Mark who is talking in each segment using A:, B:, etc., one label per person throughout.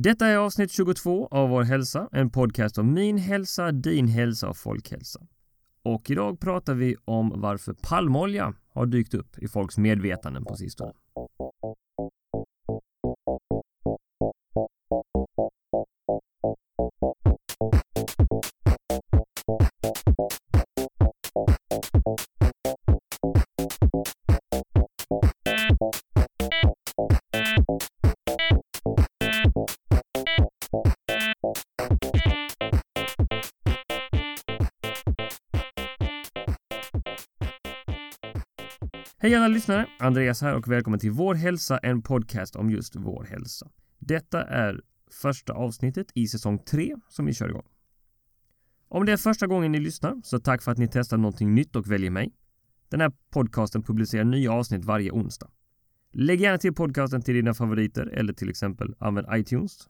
A: Detta är avsnitt 22 av Vår hälsa, en podcast om min hälsa, din hälsa och folkhälsa. Och idag pratar vi om varför palmolja har dykt upp i folks medvetanden på sistone. Hej alla lyssnare! Andreas här och välkommen till Vår hälsa, en podcast om just vår hälsa. Detta är första avsnittet i säsong 3 som vi kör igång. Om det är första gången ni lyssnar, så tack för att ni testar någonting nytt och väljer mig. Den här podcasten publicerar nya avsnitt varje onsdag. Lägg gärna till podcasten till dina favoriter eller till exempel använd iTunes.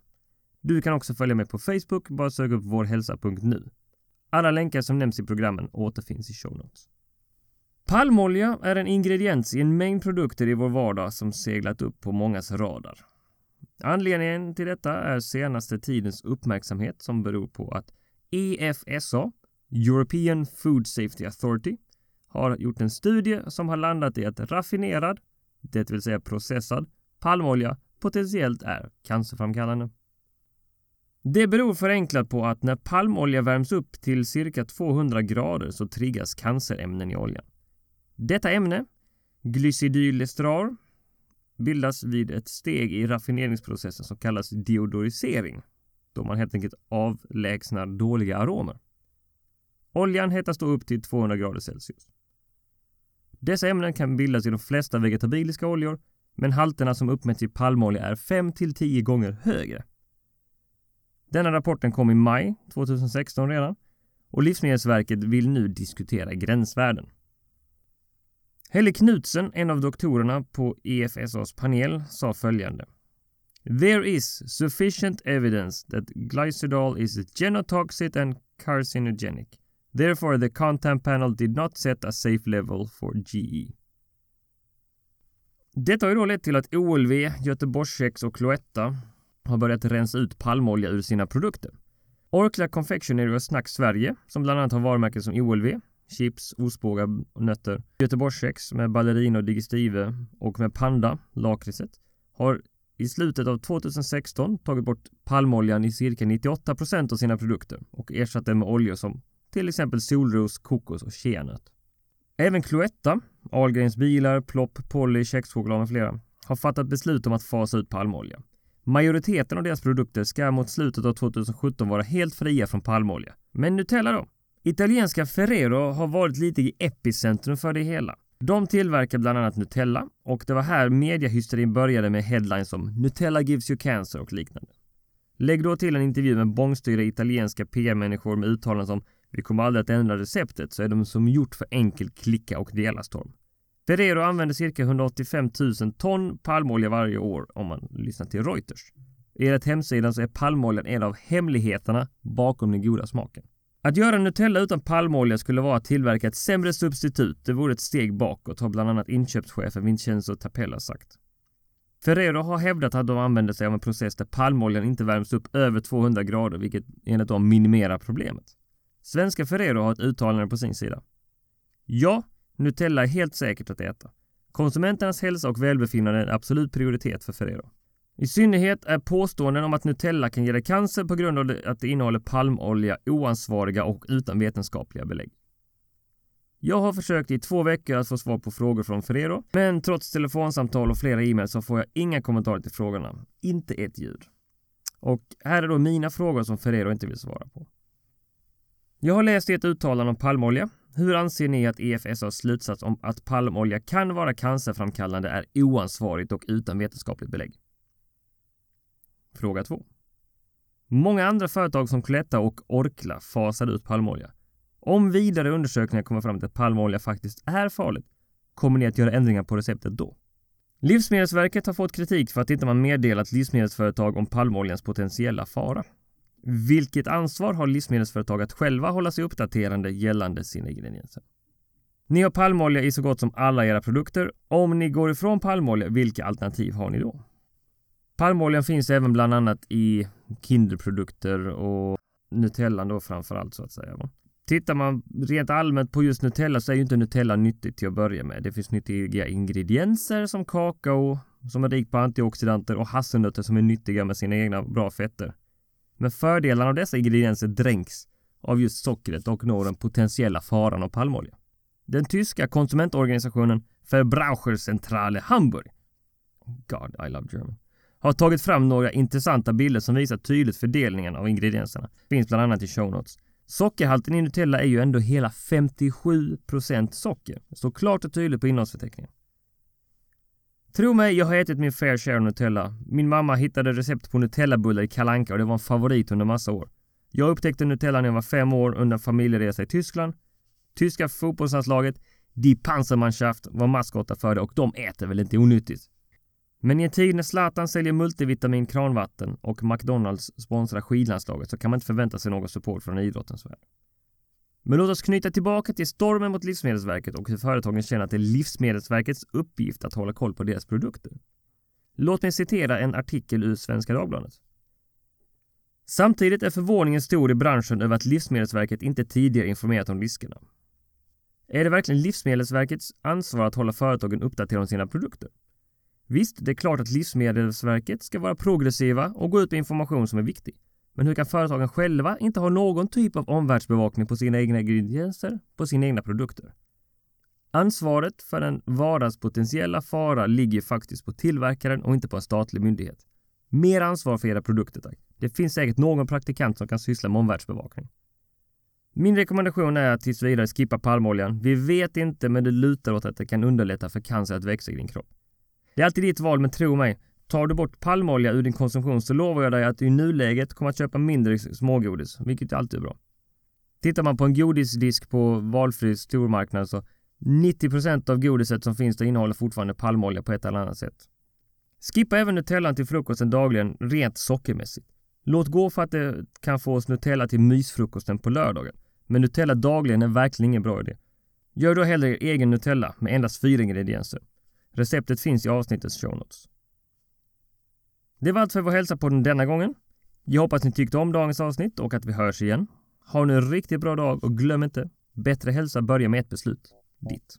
A: Du kan också följa mig på Facebook, bara sök upp vårhälsa.nu. Alla länkar som nämns i programmen återfinns i show notes. Palmolja är en ingrediens i en mängd produkter i vår vardag som seglat upp på mångas radar. Anledningen till detta är senaste tidens uppmärksamhet som beror på att EFSA, European Food Safety Authority, har gjort en studie som har landat i att raffinerad, det vill säga processad, palmolja potentiellt är cancerframkallande. Det beror förenklat på att när palmolja värms upp till cirka 200 grader så triggas cancerämnen i oljan. Detta ämne, glycidylestrar, bildas vid ett steg i raffineringsprocessen som kallas deodorisering, då man helt enkelt avlägsnar dåliga aromer. Oljan hettas då upp till 200 grader Celsius. Dessa ämnen kan bildas i de flesta vegetabiliska oljor, men halterna som uppmätts i palmolja är 5 till 10 gånger högre. Denna rapporten kom i maj 2016 redan och Livsmedelsverket vill nu diskutera gränsvärden. Helle Knutsen, en av doktorerna på EFSAs panel, sa följande. There is sufficient evidence that glycidol is genotoxic and carcinogenic. Therefore the content panel did not set a safe level for GE. Detta har ju då lett till att OLV, Göteborgskex och Cloetta har börjat rensa ut palmolja ur sina produkter. Orkla Confectionery och Snack Sverige, som bland annat har varumärken som OLV, chips, ostbågar och nötter. Göteborgskex med ballerina och digestive och med panda, lakritset, har i slutet av 2016 tagit bort palmoljan i cirka 98% av sina produkter och ersatt den med oljor som till exempel solros, kokos och keanöt. Även Cloetta, Ahlgrens bilar, Plopp, Polly, kexchoklad med flera har fattat beslut om att fasa ut palmolja. Majoriteten av deras produkter ska mot slutet av 2017 vara helt fria från palmolja. Men Nutella då? Italienska Ferrero har varit lite i epicentrum för det hela. De tillverkar bland annat Nutella och det var här mediahysterin började med headlines som “Nutella gives you cancer” och liknande. Lägg då till en intervju med bångstyriga italienska PR-människor med uttalanden som “Vi kommer aldrig att ändra receptet” så är de som gjort för enkel klicka och dela-storm. Ferrero använder cirka 185 000 ton palmolja varje år om man lyssnar till Reuters. Enligt hemsidan så är palmoljan en av hemligheterna bakom den goda smaken. Att göra Nutella utan palmolja skulle vara att tillverka ett sämre substitut. Det vore ett steg bakåt, har bland annat inköpschefen Vincenzo Tapella sagt. Ferrero har hävdat att de använder sig av en process där palmoljan inte värms upp över 200 grader, vilket enligt dem minimerar problemet. Svenska Ferrero har ett uttalande på sin sida. Ja, Nutella är helt säkert att äta. Konsumenternas hälsa och välbefinnande är en absolut prioritet för Ferrero. I synnerhet är påståenden om att Nutella kan ge dig cancer på grund av att det innehåller palmolja oansvariga och utan vetenskapliga belägg. Jag har försökt i två veckor att få svar på frågor från Ferrero, men trots telefonsamtal och flera e-mail så får jag inga kommentarer till frågorna. Inte ett ljud. Och här är då mina frågor som Ferrero inte vill svara på. Jag har läst ert uttalande om palmolja. Hur anser ni att EFSAs slutsats om att palmolja kan vara cancerframkallande är oansvarigt och utan vetenskapligt belägg? Fråga 2. Många andra företag som Cloetta och Orkla fasade ut palmolja. Om vidare undersökningar kommer fram till att palmolja faktiskt är farligt, kommer ni att göra ändringar på receptet då? Livsmedelsverket har fått kritik för att inte man meddelat livsmedelsföretag om palmoljans potentiella fara. Vilket ansvar har livsmedelsföretag att själva hålla sig uppdaterande gällande sina ingredienser? Ni har palmolja i så gott som alla era produkter. Om ni går ifrån palmolja, vilka alternativ har ni då? Palmoljan finns även bland annat i Kinderprodukter och Nutellan då framförallt så att säga. Tittar man rent allmänt på just Nutella så är ju inte Nutella nyttigt till att börja med. Det finns nyttiga ingredienser som kakao, som är rik på antioxidanter och hasselnötter som är nyttiga med sina egna bra fetter. Men fördelarna av dessa ingredienser dränks av just sockret och når den potentiella faran av palmolja. Den tyska konsumentorganisationen Verbraucherzentrale Hamburg God, I love German har tagit fram några intressanta bilder som visar tydligt fördelningen av ingredienserna. Finns bland annat i show notes. Sockerhalten i Nutella är ju ändå hela 57% socker. Står klart och tydligt på innehållsförteckningen. Tro mig, jag har ätit min fair share Nutella. Min mamma hittade recept på Nutellabullar i Kalanka och det var en favorit under massa år. Jag upptäckte Nutella när jag var fem år under en familjeresa i Tyskland. Tyska fotbollslandslaget, Die Panzermannschaft, var maskotar för det och de äter väl inte onyttigt. Men i en tid när Zlatan säljer multivitamin kranvatten och McDonalds sponsrar skidlandslaget så kan man inte förvänta sig någon support från idrottens värld. Men låt oss knyta tillbaka till stormen mot Livsmedelsverket och hur företagen känner att det är Livsmedelsverkets uppgift att hålla koll på deras produkter. Låt mig citera en artikel ur Svenska Dagbladet. Samtidigt är förvåningen stor i branschen över att Livsmedelsverket inte tidigare informerat om riskerna. Är det verkligen Livsmedelsverkets ansvar att hålla företagen uppdaterade om sina produkter? Visst, det är klart att Livsmedelsverket ska vara progressiva och gå ut med information som är viktig. Men hur kan företagen själva inte ha någon typ av omvärldsbevakning på sina egna ingredienser, på sina egna produkter? Ansvaret för en varas potentiella fara ligger faktiskt på tillverkaren och inte på en statlig myndighet. Mer ansvar för era produkter tack. Det finns säkert någon praktikant som kan syssla med omvärldsbevakning. Min rekommendation är att tills vidare skippa palmoljan. Vi vet inte, men det lutar åt att det kan underlätta för cancer att växa i din kropp. Det är alltid ditt val, men tro mig. Tar du bort palmolja ur din konsumtion så lovar jag dig att du i nuläget kommer att köpa mindre smågodis, vilket alltid är bra. Tittar man på en godisdisk på valfri stormarknad så 90% av godiset som finns där innehåller fortfarande palmolja på ett eller annat sätt. Skippa även Nutellan till frukosten dagligen rent sockermässigt. Låt gå för att det kan få oss Nutella till mysfrukosten på lördagen. Men Nutella dagligen är verkligen ingen bra idé. Gör då hellre er egen Nutella med endast fyra ingredienser. Receptet finns i avsnittets show notes. Det var allt för vår hälsa på den denna gången. Jag hoppas ni tyckte om dagens avsnitt och att vi hörs igen. Ha nu en riktigt bra dag och glöm inte, bättre hälsa börjar med ett beslut. Ditt.